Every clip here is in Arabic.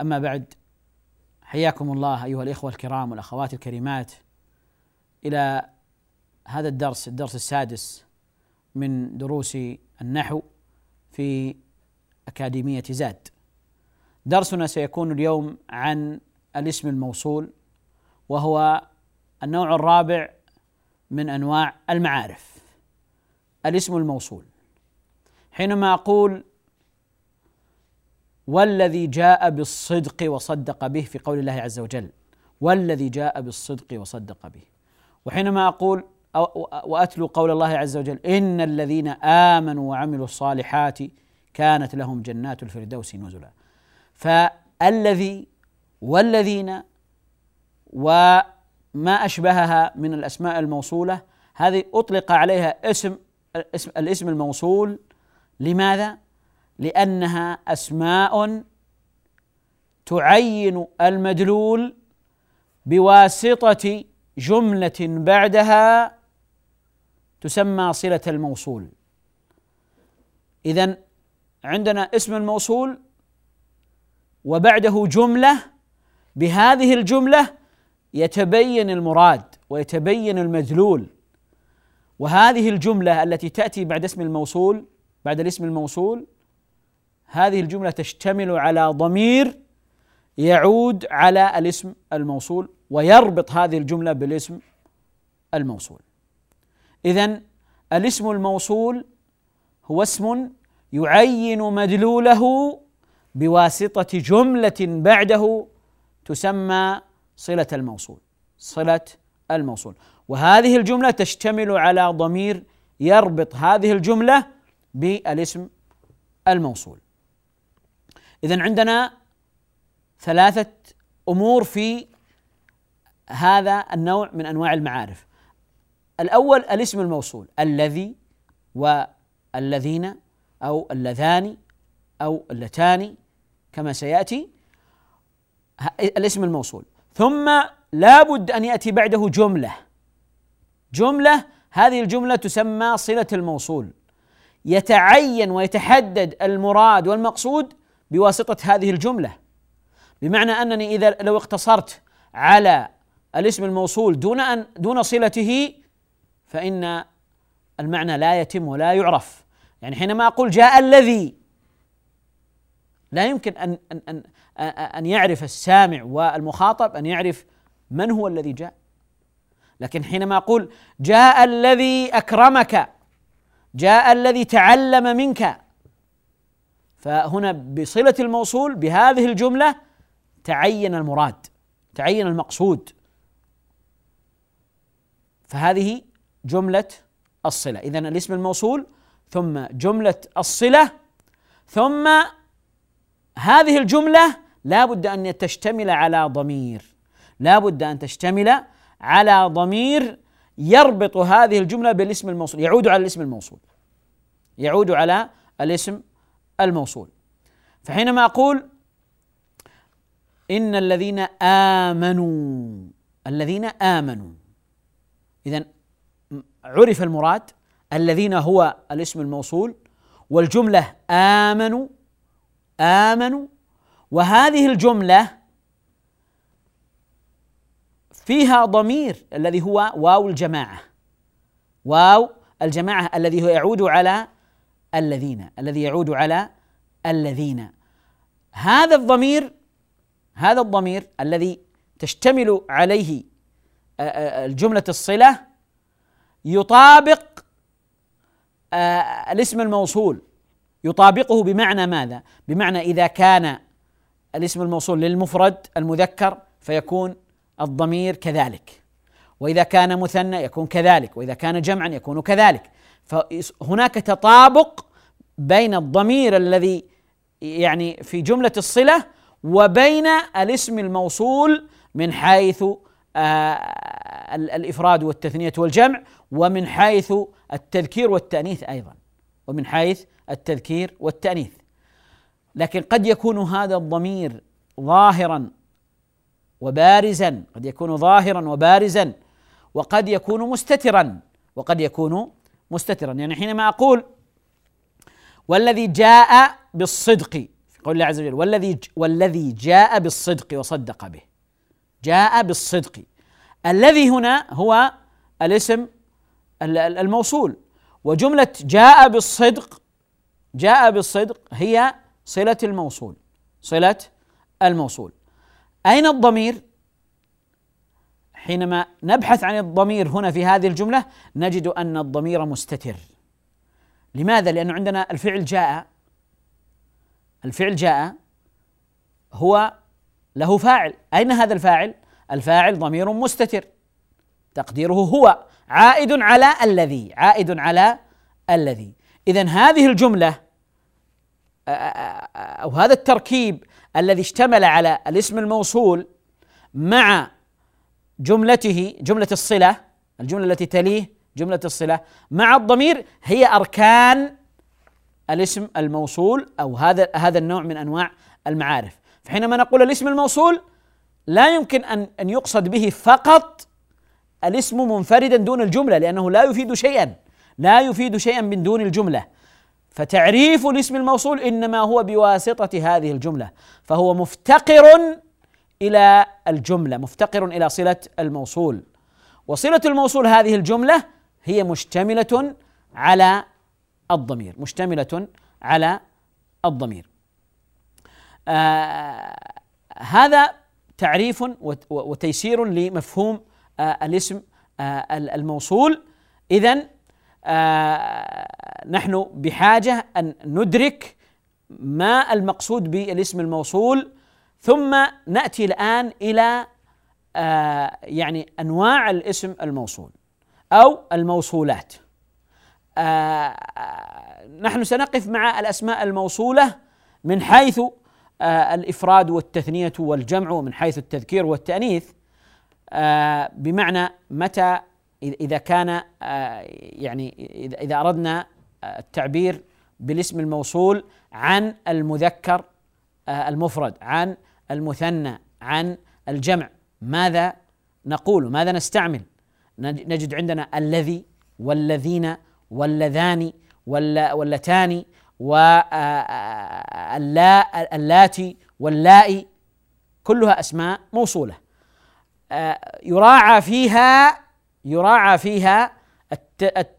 أما بعد حياكم الله أيها الإخوة الكرام والأخوات الكريمات إلى هذا الدرس الدرس السادس من دروس النحو في أكاديمية زاد. درسنا سيكون اليوم عن الاسم الموصول وهو النوع الرابع من أنواع المعارف. الاسم الموصول. حينما أقول والذي جاء بالصدق وصدق به في قول الله عز وجل. والذي جاء بالصدق وصدق به. وحينما أقول وأتلو قول الله عز وجل إن الذين آمنوا وعملوا الصالحات كانت لهم جنات الفردوس نزلا. فالذي والذين و ما أشبهها من الأسماء الموصولة هذه أطلق عليها اسم الاسم الموصول. لماذا؟ لأنها أسماء تعين المدلول بواسطة جملة بعدها تسمى صلة الموصول. إذا عندنا اسم الموصول وبعده جملة. بهذه الجملة يتبين المراد ويتبين المدلول. وهذه الجملة التي تأتي بعد اسم الموصول بعد الاسم الموصول هذه الجملة تشتمل على ضمير يعود على الاسم الموصول ويربط هذه الجملة بالاسم الموصول. اذا الاسم الموصول هو اسم يعين مدلوله بواسطة جملة بعده تسمى صلة الموصول. صلة الموصول. وهذه الجملة تشتمل على ضمير يربط هذه الجملة بالاسم الموصول. إذا عندنا ثلاثة أمور في هذا النوع من أنواع المعارف. الأول الاسم الموصول الذي والذين أو اللذان أو اللتان كما سيأتي. الاسم الموصول. ثم لابد أن يأتي بعده جملة. جملة هذه الجملة تسمى صلة الموصول. يتعين ويتحدد المراد والمقصود بواسطة هذه الجملة. بمعنى أنني إذا لو اقتصرت على الاسم الموصول دون ان دون صلته فإن المعنى لا يتم ولا يعرف. يعني حينما أقول جاء الذي لا يمكن ان ان ان أن يعرف السامع والمخاطب أن يعرف من هو الذي جاء. لكن حينما أقول جاء الذي أكرمك جاء الذي تعلم منك فهنا بصلة الموصول بهذه الجملة تعين المراد تعين المقصود. فهذه جملة الصلة. اذا الاسم الموصول ثم جملة الصلة ثم هذه الجملة لا بد أن تشتمل على ضمير. لا بد أن تشتمل على ضمير يربط هذه الجملة بالاسم الموصول يعود على الاسم الموصول. يعود على الاسم الموصول. فحينما أقول إن الذين آمنوا الذين آمنوا اذا عرف المراد الذين هو الاسم الموصول والجملة آمنوا آمنوا وهذه الجملة فيها ضمير الذي هو واو الجماعة. واو الجماعة الذي هو يعود على الذين الذي يعود على الذين. هذا الضمير هذا الضمير الذي تشتمل عليه الجملة الصلة يطابق الاسم الموصول. يطابقه بمعنى ماذا؟ بمعنى إذا كان الاسم الموصول للمفرد المذكر فيكون الضمير كذلك. وإذا كان مثنى يكون كذلك وإذا كان جمعا يكون كذلك. فهناك تطابق بين الضمير الذي يعني في جملة الصلة وبين الاسم الموصول من حيث آه الإفراد والتثنية والجمع ومن حيث التذكير والتأنيث أيضا ومن حيث التذكير والتأنيث. لكن قد يكون هذا الضمير ظاهرا وبارزا قد يكون ظاهرا وبارزا وقد يكون مستترا وقد يكون مستترا. يعني حينما أقول والذي جاء بالصدق في قول الله عز وجل والذي والذي جاء بالصدق وصدق به. جاء بالصدق. الذي هنا هو الاسم الموصول. وجملة جاء بالصدق جاء بالصدق هي صلة الموصول. صلة الموصول. أين الضمير؟ حينما نبحث عن الضمير هنا في هذه الجملة نجد أن الضمير مستتر. لماذا؟ لأنه عندنا الفعل جاء الفعل جاء هو له فاعل. أين هذا الفاعل؟ الفاعل ضمير مستتر. تقديره هو. عائد على الذي. عائد على الذي. إذا هذه الجملة أو هذا التركيب الذي اشتمل على الاسم الموصول مع جملته جملة الصلة الجملة التي تليه جملة الصلة مع الضمير هي أركان الاسم الموصول أو هذا هذا النوع من أنواع المعارف. فحينما نقول الاسم الموصول لا يمكن أن أن يقصد به فقط الاسم منفردا دون الجملة لأنه لا يفيد شيئا لا يفيد شيئا من دون الجملة. فتعريف الاسم الموصول إنما هو بواسطة هذه الجملة فهو مفتقر إلى الجملة مفتقر إلى صلة الموصول. وصلة الموصول هذه الجملة هي مشتملة على الضمير مشتملة على الضمير. آه هذا تعريف وتيسير لمفهوم آه الاسم آه الموصول. اذا آه نحن بحاجة أن ندرك ما المقصود بالاسم الموصول ثم نأتي الآن إلى آه يعني أنواع الاسم الموصول أو الموصولات. آه نحن سنقف مع الأسماء الموصولة من حيث آه الإفراد والتثنية والجمع ومن حيث التذكير والتأنيث. آه بمعنى متى إذا كان آه يعني إذا أردنا التعبير بالاسم الموصول عن المذكر آه، المفرد عن المثنى عن الجمع. ماذا نقول؟ ماذا نستعمل؟ نجد عندنا الذي والذين واللذان واللتان واللاتي واللائي. كلها أسماء موصولة. آه، يراعى فيها يراعى فيها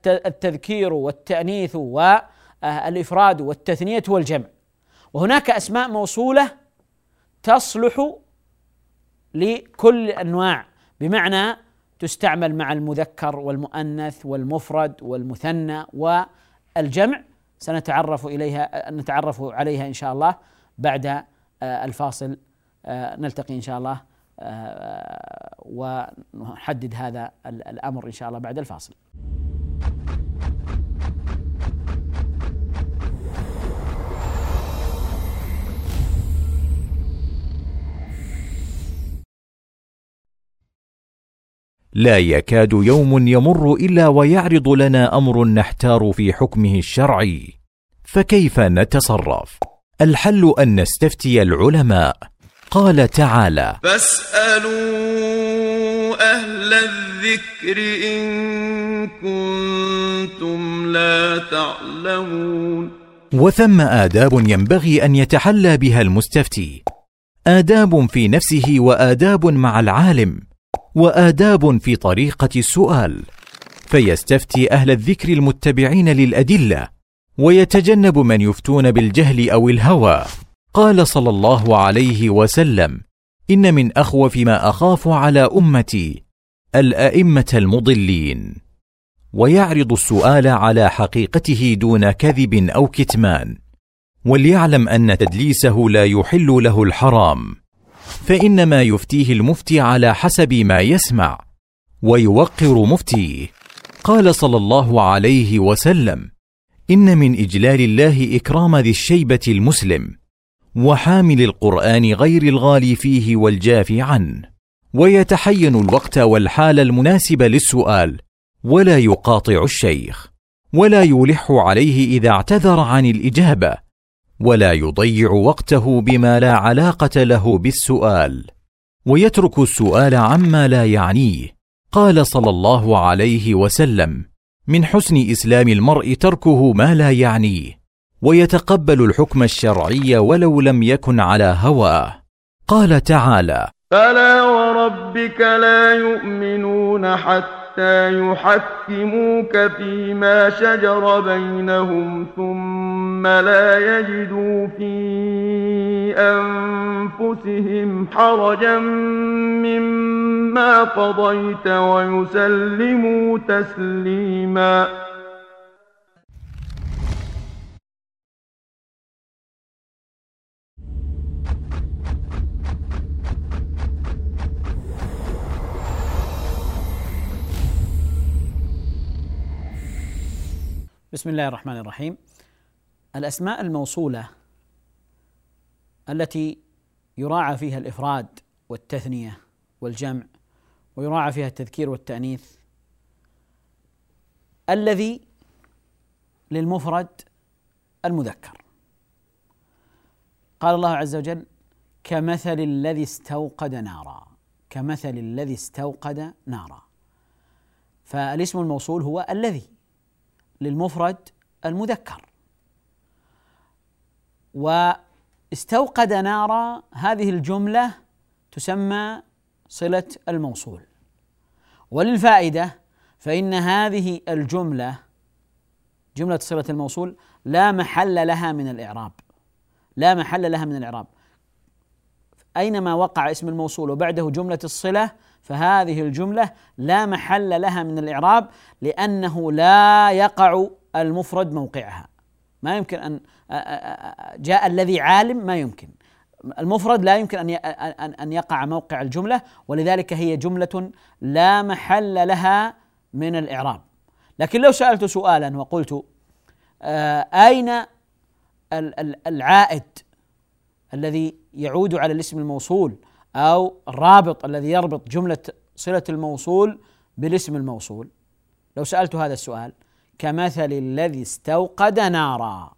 التذكير والتأنيث والإفراد والتثنية والجمع. وهناك أسماء موصولة تصلح لكل أنواع بمعنى تستعمل مع المذكر والمؤنث والمفرد والمثنى والجمع سنتعرف إليها نتعرف عليها إن شاء الله بعد آه، الفاصل آه، نلتقي إن شاء الله آه، ونحدد هذا الأمر إن شاء الله بعد الفاصل. لا يكاد يوم يمر إلا ويعرض لنا أمر نحتار في حكمه الشرعي. فكيف نتصرف؟ الحل أن نستفتي العلماء. قال تعالى فاسألوا أهل الذكر إن كنتم لا تعلمون. وثم آداب ينبغي أن يتحلى بها المستفتي. آداب في نفسه وآداب مع العالم. وآداب في طريقة السؤال فيستفتي أهل الذكر المتبعين للأدلة ويتجنب من يفتون بالجهل أو الهوى. قال صلى الله عليه وسلم إن من أخوف ما أخاف على أمتي الأئمة المضلين. ويعرض السؤال على حقيقته دون كذب أو كتمان وليعلم أن تدليسه لا يحل له الحرام. فإنما يفتيه المفتي على حسب ما يسمع ويوقر مفتيه. قال صلى الله عليه وسلم إن من إجلال الله إكرام ذي الشيبة المسلم وحامل القرآن غير الغالي فيه والجافي عنه. ويتحين الوقت والحال المناسب للسؤال ولا يقاطع الشيخ ولا يلح عليه إذا اعتذر عن الإجابة. ولا يضيع وقته بما لا علاقة له بالسؤال. ويترك السؤال عما لا يعنيه. قال صلى الله عليه وسلم من حسن إسلام المرء تركه ما لا يعنيه. ويتقبل الحكم الشرعي ولو لم يكن على هواه. قال تعالى فلا وربك لا يؤمنون حتى يحكموك فيما شجر بينهم ثم لا يجدوا في أنفسهم حرجا مما قضيت ويسلموا تسليما بسم الله الرحمن الرحيم. الأسماء الموصولة التي يراعى فيها الإفراد والتثنية والجمع ويراعى فيها التذكير والتأنيث الذي للمفرد المذكر. قال الله عز وجل كمثل الذي استوقد نارا. كمثل الذي استوقد نارا. فالاسم الموصول هو الذي للمفرد المذكر. واستوقد نارا هذه الجملة تسمى صلة الموصول. وللفائدة فإن هذه الجملة جملة صلة الموصول لا محل لها من الإعراب. لا محل لها من الإعراب. أينما وقع اسم الموصول وبعده جملة الصلة فهذه الجملة لا محل لها من الإعراب لأنه لا يقع المفرد موقعها. ما يمكن أن جاء الذي عالم ما يمكن. المفرد لا يمكن أن أن يقع موقع الجملة ولذلك هي جملة لا محل لها من الإعراب. لكن لو سألت سؤالا وقلت أين العائد الذي يعود على الاسم الموصول؟ أو الرابط الذي يربط جملة صلة الموصول بالاسم الموصول. لو سألت هذا السؤال كمثل الذي استوقد نارا.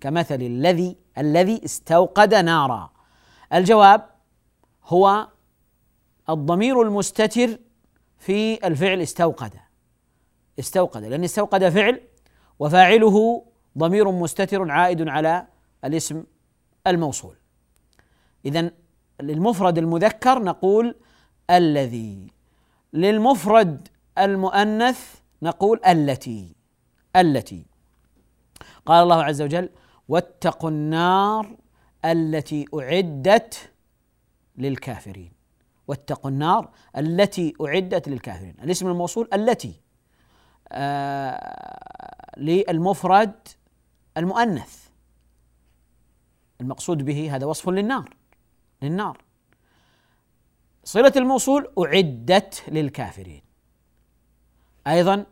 كمثل الذي الذي استوقد نارا. الجواب هو الضمير المستتر في الفعل استوقد. استوقد لأن استوقد فعل وفاعله ضمير مستتر عائد على الاسم الموصول. إذا للمفرد المذكر نقول الذي. للمفرد المؤنث نقول التي. التي. قال الله عز وجل واتقوا النار التي أعدت للكافرين. واتقوا النار التي أعدت للكافرين. الاسم الموصول التي. آه للمفرد المؤنث. المقصود به هذا وصف للنار. للنار. صلة الموصول أعدت للكافرين. أيضا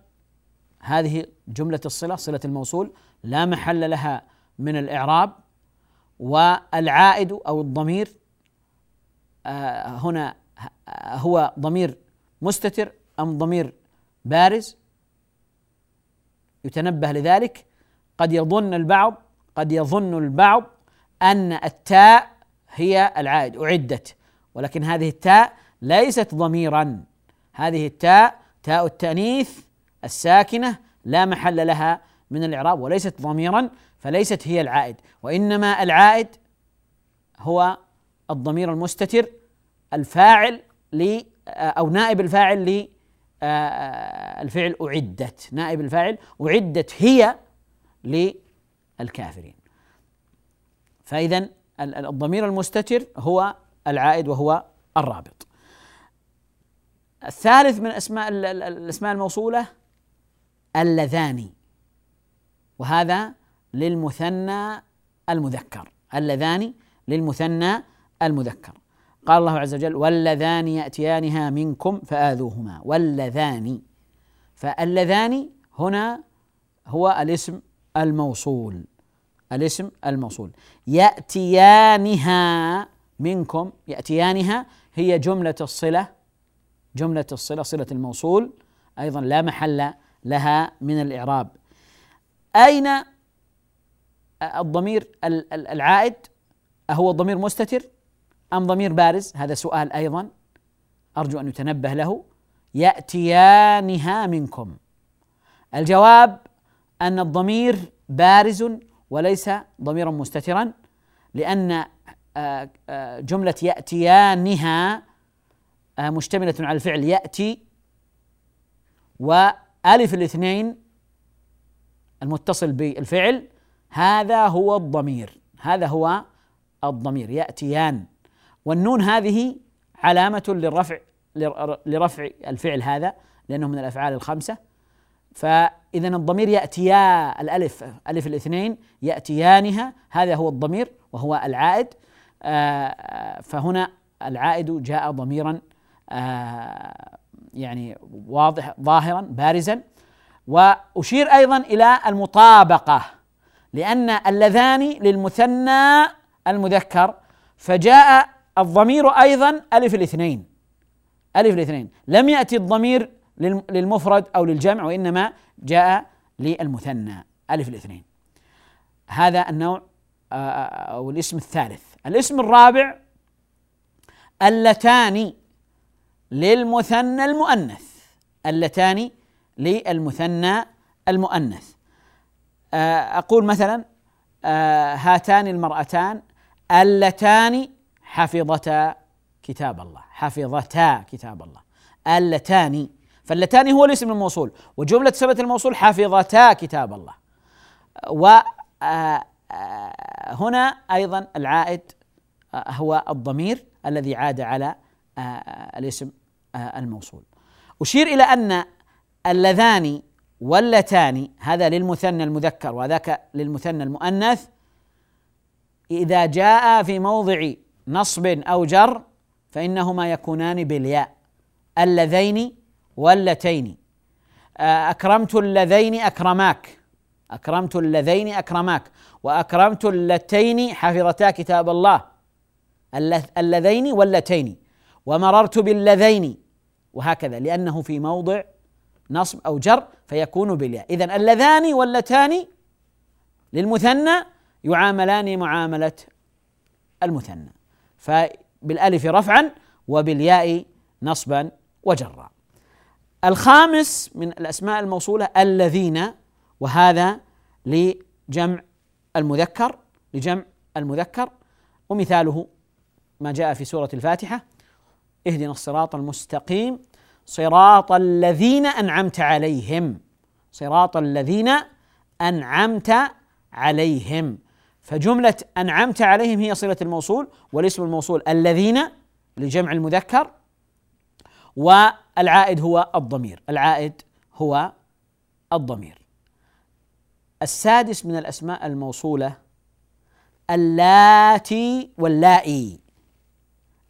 هذه جملة الصلة صلة الموصول لا محل لها من الإعراب والعائد أو الضمير آه، هنا هو ضمير مستتر أم ضمير بارز. يتنبه لذلك قد يظن البعض قد يظن البعض أن التاء هي العائد أعدت. ولكن هذه التاء ليست ضميرا. هذه التاء تاء التأنيث الساكنة لا محل لها من الإعراب وليست ضميرا فليست هي العائد. وإنما العائد هو الضمير المستتر الفاعل ل أو نائب الفاعل ل الفعل أعدت. نائب الفاعل أعدت هي للكافرين. فإذا الضمير المستتر هو العائد وهو الرابط. الثالث من اسماء الأسماء الموصولة اللذان. وهذا للمثنى المذكر. اللذان للمثنى المذكر. قال الله عز وجل واللذان يأتيانها منكم فآذوهما. واللذان. فاللذان هنا هو الاسم الموصول. الاسم الموصول. يأتيانها منكم يأتيانها هي جملة الصلة جملة الصلة صلة الموصول أيضا لا محل لها من الإعراب. أين الضمير العائد؟ أهو ضمير مستتر أم ضمير بارز؟ هذا سؤال أيضا. أرجو أن يتنبه له. يأتيانها منكم. الجواب أن الضمير بارز وليس ضميرا مستترا لأن آه، آه، جملة يأتيانها آه، مشتملة على الفعل يأتي وألف الاثنين المتصل بالفعل هذا هو الضمير هذا هو الضمير يأتيان. والنون هذه علامة للرفع لرفع الفعل هذا لأنه من الأفعال الخمسة. فإذا الضمير يأتيا الألف ألف الاثنين يأتيانها هذا هو الضمير وهو العائد. آه، فهنا العائد جاء ضميرا آه، يعني واضح ظاهرا بارزا. وأشير أيضا إلى المطابقة لأن اللذان للمثنى المذكر فجاء الضمير أيضا ألف الاثنين ألف الاثنين. لم يأتي الضمير للمفرد أو للجمع وإنما جاء للمثنى. ألف الاثنين هذا النوع آه، آه، أو الاسم الثالث. الاسم الرابع اللتان للمثنى المؤنث. اللتان للمثنى المؤنث. آه، أقول مثلا هاتان المرأتان اللتان حفظتا كتاب الله. حفظتا كتاب الله. اللتان فاللتان هو الاسم الموصول وجملة صلة الموصول حفظتا كتاب الله. وهنا آه، آه، أيضا العائد آه، هو الضمير الذي عاد على الاسم الموصول. أشير إلى أن اللذان واللتان هذا للمثنى المذكر وذاك للمثنى المؤنث إذا جاء في موضع نصب أو جر فإنهما يكونان بالياء. اللذين واللتين. آه، أكرمت اللذين أكرماك. أكرمت اللذين أكرماك. وأكرمت اللتين حفظتا كتاب الله. اللذين واللتين. ومررت باللذين. وهكذا لأنه في موضع نصب أو جر فيكون بالياء. إذا اللذان واللتان للمثنى يعاملان معاملة المثنى. فبالألف رفعا وبالياء نصبا وجرا. الخامس من الأسماء الموصولة الذين وهذا لجمع المذكر لجمع المذكر. ومثاله ما جاء في سورة الفاتحة اهدنا الصراط المستقيم صراط الذين أنعمت عليهم صراط الذين أنعمت عليهم. فجملة أنعمت عليهم هي صلة الموصول والاسم الموصول الذين لجمع المذكر. والعائد هو الضمير. العائد هو الضمير. السادس من الأسماء الموصولة اللاتي واللائي.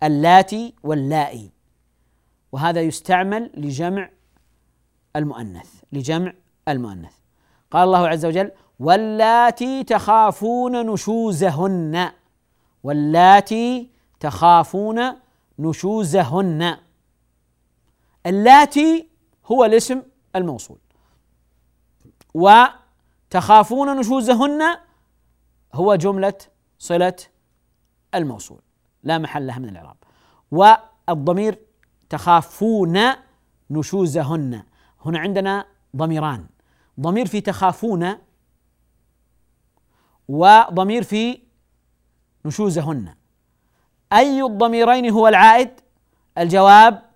اللاتي واللائي. وهذا يستعمل لجمع المؤنث لجمع المؤنث. قال الله عز وجل واللاتي تخافون نشوزهن. واللاتي تخافون نشوزهن. اللاتي هو الاسم الموصول. وتخافون نشوزهن هو جملة صلة الموصول. لا محل لها من الإعراب. والضمير تخافون نشوزهن. هنا عندنا ضميران. ضمير في تخافون وضمير في نشوزهن. أي الضميرين هو العائد؟ الجواب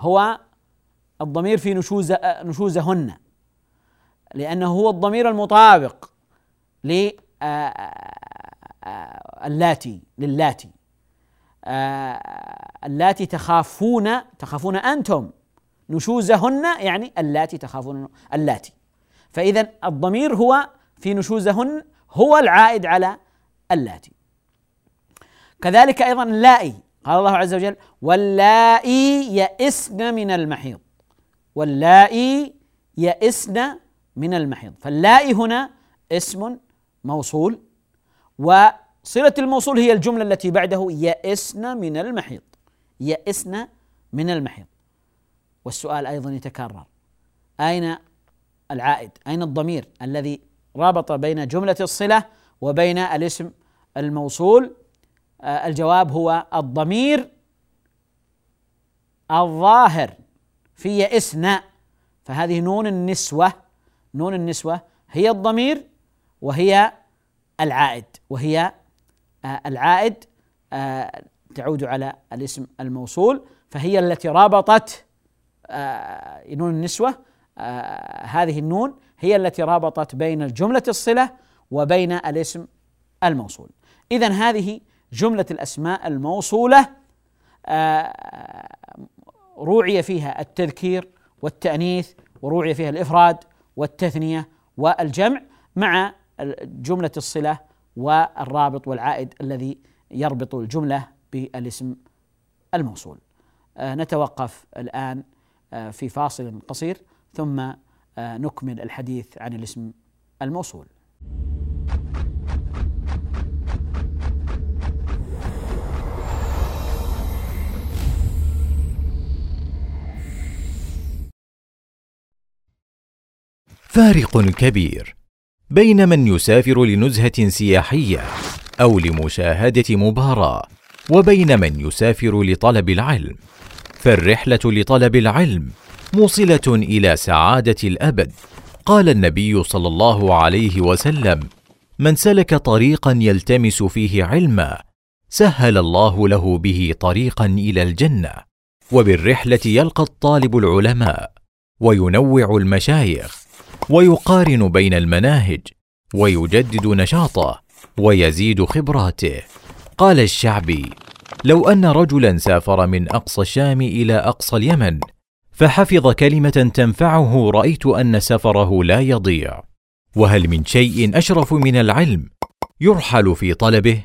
هو الضمير في نشوز نشوزهن لأنه هو الضمير المطابق للاتي للاتي اللاتي تخافون تخافون أنتم. نشوزهن يعني اللاتي تخافون اللاتي. فاذا الضمير هو في نشوزهن هو العائد على اللاتي. كذلك أيضا اللائي. قال الله عز وجل واللائي يئسن من المحيض. واللائي يئسن من المحيض. فاللائي هنا اسم موصول وصلة الموصول هي الجملة التي بعده يئسن من المحيض. يئسن من المحيض. والسؤال أيضا يتكرر. أين العائد؟ أين الضمير الذي رابط بين جملة الصلة وبين الاسم الموصول؟ الجواب هو الضمير الظاهر. في يئسن فهذه نون النسوة نون النسوة هي الضمير وهي العائد وهي آه العائد آه تعود على الاسم الموصول. فهي التي رابطت آه نون النسوة آه هذه النون هي التي رابطت بين الجملة الصلة وبين الاسم الموصول. إذا هذه جملة الأسماء الموصولة آه روعي فيها التذكير والتأنيث وروعي فيها الإفراد والتثنية والجمع مع جملة الصلة والرابط والعائد الذي يربط الجملة بالاسم الموصول. آه نتوقف الآن آه في فاصل قصير ثم نكمل الحديث عن الاسم الموصول. فارق كبير بين من يسافر لنزهة سياحية أو لمشاهدة مباراة وبين من يسافر لطلب العلم. فالرحلة لطلب العلم موصلة إلى سعادة الأبد. قال النبي صلى الله عليه وسلم من سلك طريقا يلتمس فيه علما سهل الله له به طريقا إلى الجنة. وبالرحلة يلقى الطالب العلماء وينوع المشايخ ويقارن بين المناهج ويجدد نشاطه ويزيد خبراته. قال الشعبي لو أن رجلا سافر من أقصى الشام إلى أقصى اليمن فحفظ كلمة تنفعه رأيت أن سفره لا يضيع. وهل من شيء أشرف من العلم يرحل في طلبه؟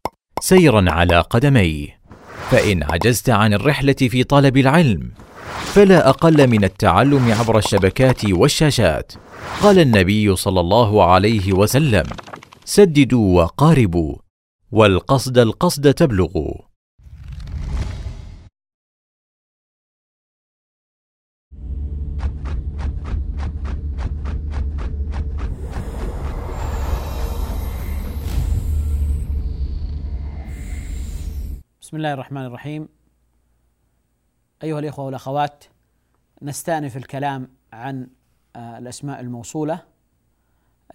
سيرا على قدميه. فإن عجزت عن الرحلة في طلب العلم فلا أقل من التعلم عبر الشبكات والشاشات. قال النبي صلى الله عليه وسلم سددوا وقاربوا والقصد القصد تبلغوا. بسم الله الرحمن الرحيم. أيها الإخوة والأخوات نستأنف الكلام عن الأسماء الموصولة.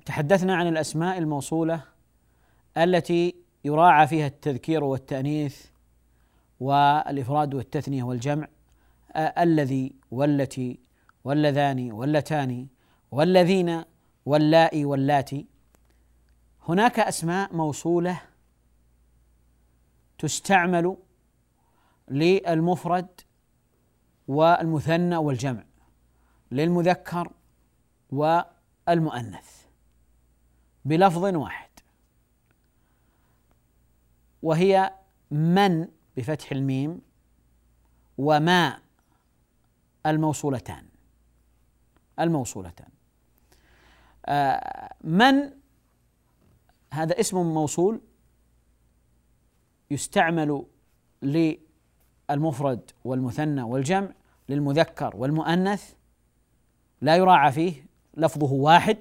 تحدثنا عن الأسماء الموصولة التي يراعى فيها التذكير والتأنيث والإفراد والتثنية والجمع الذي والتي واللذان واللتان والذين واللائي واللاتي. هناك أسماء موصولة تستعمل للمفرد والمثنى والجمع للمذكر والمؤنث بلفظ واحد. وهي من بفتح الميم وما الموصولتان. الموصولتان. آه من هذا اسم موصول يستعمل للمفرد والمثنى والجمع للمذكر والمؤنث لا يراعى فيه لفظه واحد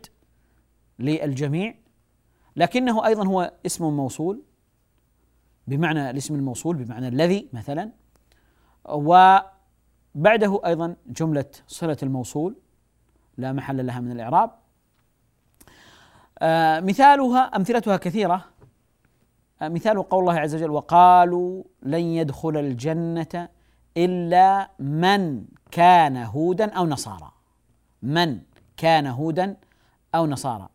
للجميع لكنه أيضا هو اسم موصول بمعنى الاسم الموصول بمعنى الذي مثلا وبعده أيضا جملة صلة الموصول لا محل لها من الإعراب. آه مثالها أمثلتها كثيرة. آه مثال قول الله عز وجل وقالوا لن يدخل الجنة إلا من كان هودا أو نصارى. من كان هودا أو نصارى.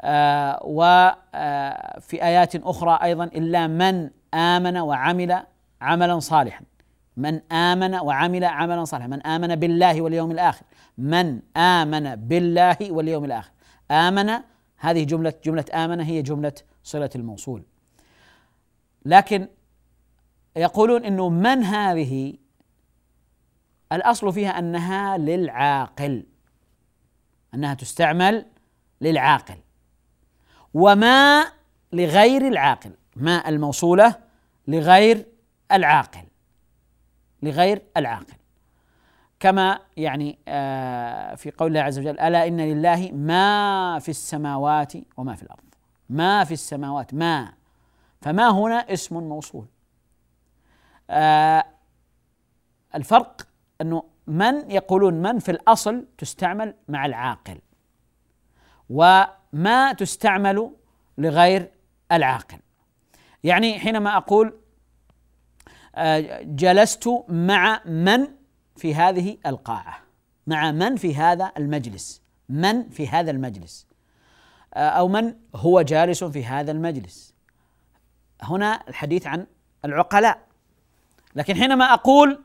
آه وفي آيات أخرى أيضا إلا من آمن وعمل عملا صالحا. من آمن وعمل عملا صالحا. من آمن بالله واليوم الآخر. من آمن بالله واليوم الآخر. آمن هذه جملة جملة آمن هي جملة صلة الموصول. لكن يقولون إنه من هذه؟ الأصل فيها أنها للعاقل أنها تستعمل للعاقل وما لغير العاقل ما الموصولة لغير العاقل لغير العاقل. كما يعني آه، في قول الله عز وجل ألا إن لله ما في السماوات وما في الأرض. ما في السماوات ما. فما هنا اسم موصول. آه، الفرق أنه من يقولون من في الأصل تستعمل مع العاقل وما تستعمل لغير العاقل. يعني حينما أقول آه، جلست مع من في هذه القاعة مع من في هذا المجلس من في هذا المجلس آه، أو من هو جالس في هذا المجلس. هنا الحديث عن العقلاء. لكن حينما أقول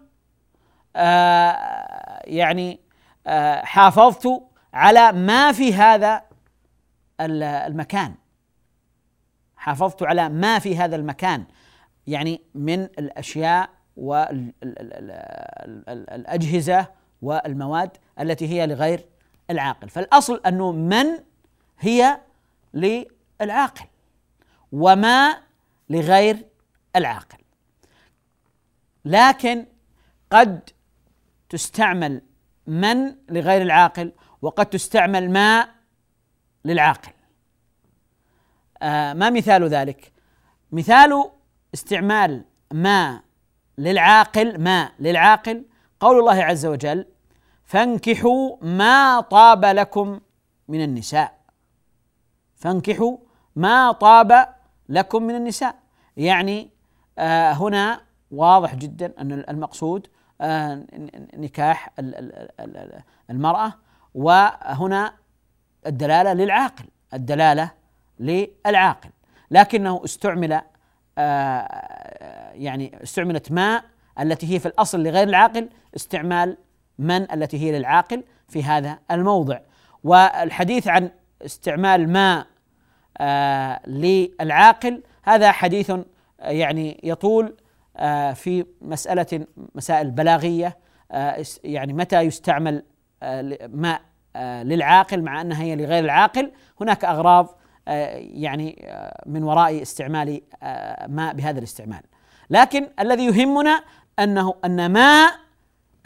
آه يعني آه حافظت على ما في هذا المكان. حافظت على ما في هذا المكان. يعني من الأشياء والاجهزه والمواد التي هي لغير العاقل. فالأصل أنه من هي للعاقل. وما لغير العاقل. لكن قد تستعمل من لغير العاقل وقد تستعمل ما للعاقل. آه ما مثال ذلك؟ مثال استعمال ما للعاقل ما للعاقل قول الله عز وجل فانكحوا ما طاب لكم من النساء. فانكحوا ما طاب لكم من النساء. يعني آه هنا واضح جدا أن المقصود آه نكاح المرأة وهنا الدلالة للعاقل الدلالة للعاقل. لكنه استعمل آه يعني استعملت ما التي هي في الأصل لغير العاقل استعمال من التي هي للعاقل في هذا الموضع. والحديث عن استعمال ما للعاقل هذا حديث يعني يطول آه، في مسألة مسائل بلاغية آه، يعني متى يستعمل آه، ماء للعاقل مع أنها هي لغير العاقل. هناك أغراض يعني من وراء استعمال ماء بهذا الاستعمال. لكن الذي يهمنا أنه أن ماء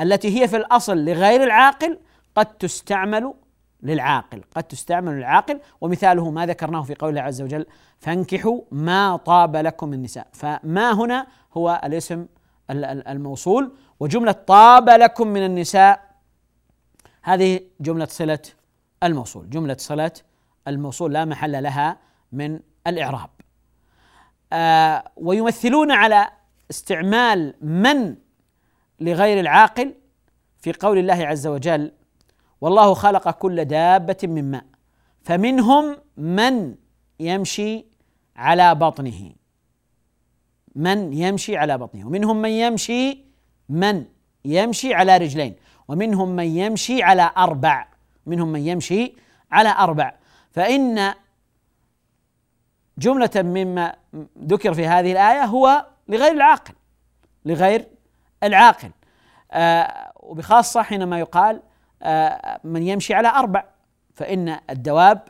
التي هي في الأصل لغير العاقل قد تستعمل للعاقل قد تستعمل للعاقل ومثاله ما ذكرناه في قول الله عز وجل فانكحوا ما طاب لكم من النساء فما هنا هو الاسم الموصول. وجملة طاب لكم من النساء هذه جملة صلة الموصول. جملة صلة الموصول لا محل لها من الإعراب. آه ويمثلون على استعمال من لغير العاقل في قول الله عز وجل والله خلق كل دابة من ماء. فمنهم من يمشي على بطنه. من يمشي على بطنه. ومنهم من يمشي من يمشي على رجلين. ومنهم من يمشي على أربع. منهم من يمشي على أربع. فإن جملة مما ذكر في هذه الآية هو لغير العاقل لغير العاقل. آه وبخاصة حينما يقال من يمشي على أربع. فإن الدواب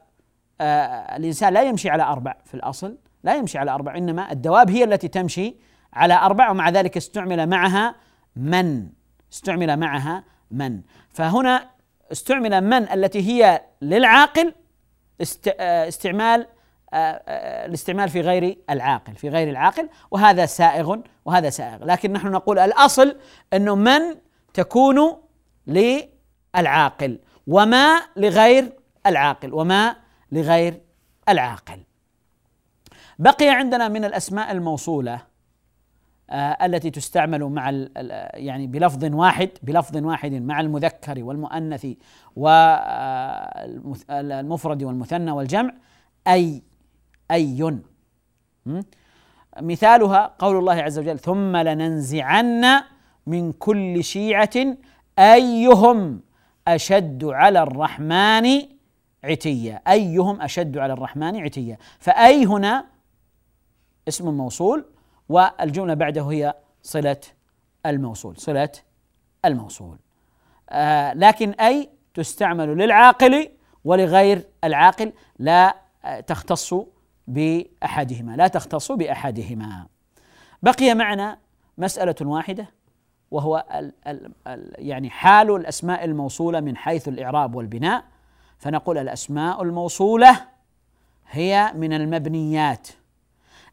آه الإنسان لا يمشي على أربع في الأصل لا يمشي على أربع إنما الدواب هي التي تمشي على أربع ومع ذلك استعمل معها من. استعمل معها من. فهنا استعمل من التي هي للعاقل آه، استعمال الاستعمال في غير العاقل في غير العاقل وهذا سائغ وهذا سائغ. لكن نحن نقول الأصل إنه من تكون وما لغير العاقل. وما لغير العاقل. بقي عندنا من الأسماء الموصولة آه التي تستعمل مع يعني بلفظ واحد بلفظ واحد مع المذكر والمؤنث والمفرد والمثنى والجمع. أي أي. مثالها قول الله عز وجل ثم لننزعن من كل شيعة أيهم أشد على الرحمن عتيا أيهم أشد على الرحمن عتيا فأي هنا؟ اسم موصول والجملة بعده هي صلة الموصول صلة الموصول. آه لكن أي تستعمل للعاقل ولغير العاقل لا تختص بأحدهما لا تختص بأحدهما. بقي معنا مسألة واحدة. وهو ال ال ال يعني حال الأسماء الموصولة من حيث الإعراب والبناء. فنقول الأسماء الموصولة هي من المبنيات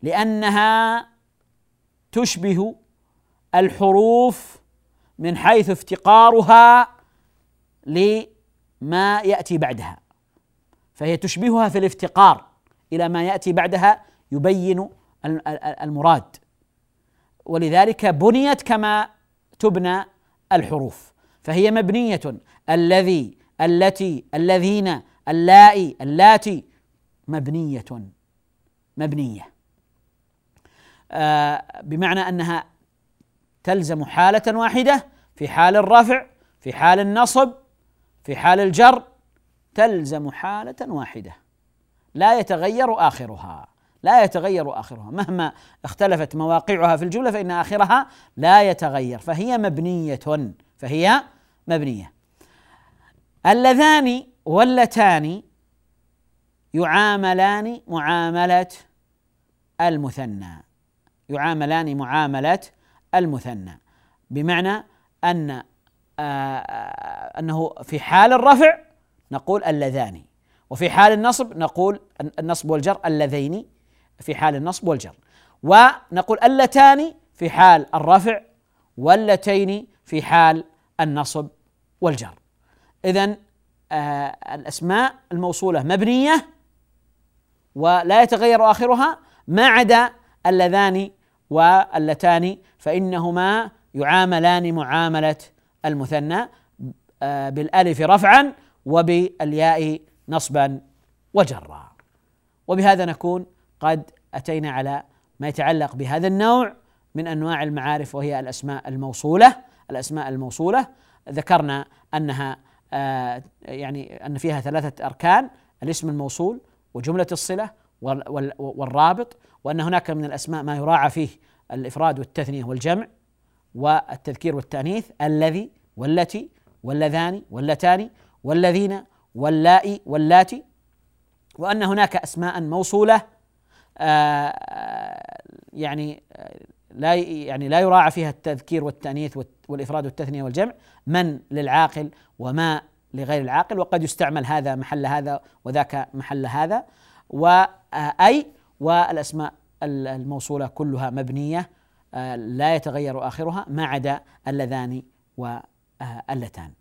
لأنها تشبه الحروف من حيث افتقارها لما يأتي بعدها. فهي تشبهها في الافتقار إلى ما يأتي بعدها يبين المراد. ولذلك بنيت كما تبنى الحروف. فهي مبنية. الذي التي الذين اللائي اللاتي. مبنية. مبنية. آه بمعنى أنها تلزم حالة واحدة. في حال الرفع في حال النصب في حال الجر تلزم حالة واحدة. لا يتغير آخرها. لا يتغير آخرها. مهما اختلفت مواقعها في الجملة فإن آخرها لا يتغير. فهي مبنية فهي مبنية. اللذان واللتان يعاملان معاملة المثنى. يعاملان معاملة المثنى. بمعنى أن آه، أنه في حال الرفع نقول اللذان وفي حال النصب نقول النصب والجر اللذين. في حال النصب والجر. ونقول اللتان في حال الرفع واللتين في حال النصب والجر. اذا آه الأسماء الموصولة مبنية ولا يتغير آخرها ما عدا اللذان واللتان فإنهما يعاملان معاملة المثنى آه بالألف رفعا وبالياء نصبا وجرا. وبهذا نكون قد أتينا على ما يتعلق بهذا النوع من أنواع المعارف وهي الأسماء الموصولة الأسماء الموصولة. ذكرنا أنها آه يعني أن فيها ثلاثة أركان الاسم الموصول وجملة الصلة والرابط وأن هناك من الأسماء ما يراعى فيه الإفراد والتثنية والجمع والتذكير والتأنيث الذي والتي واللذان واللتان والذين واللائي واللاتي وأن هناك أسماء موصولة يعني آه، لا يعني لا يراعى فيها التذكير والتأنيث والإفراد والتثنية والجمع. من للعاقل وما لغير العاقل وقد يستعمل هذا محل هذا وذاك محل هذا. واي والأسماء الموصولة كلها مبنية آه، لا يتغير آخرها ما عدا اللذان واللتان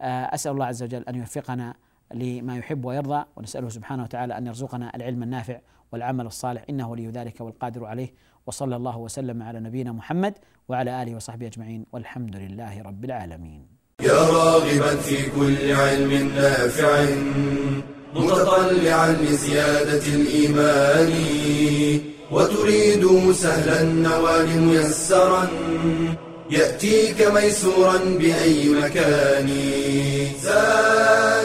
أسأل الله عز وجل أن يوفقنا لما يحب ويرضى ونسأله سبحانه وتعالى أن يرزقنا العلم النافع والعمل الصالح. إنه ولي ذلك والقادر عليه. وصلى الله وسلم على نبينا محمد وعلى آله وصحبه أجمعين. والحمد لله رب العالمين. يا راغبا في كل علم نافع متطلعا لزيادة الإيمان وتريد سهلا النوال ميسرا يأتيك ميسورا بأي مكان. زاد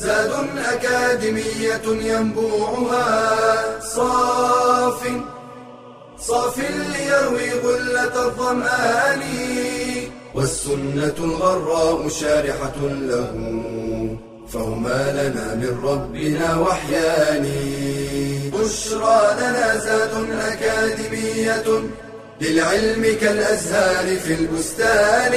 زاد أكاديمية ينبوعها. صاف صاف ليروي غلة الظمآن. والسنة الغراء شارحة له. فهما لنا من ربنا وحيان. بشرى لنا زاد أكاديمية للعلم كالأزهار في البستان.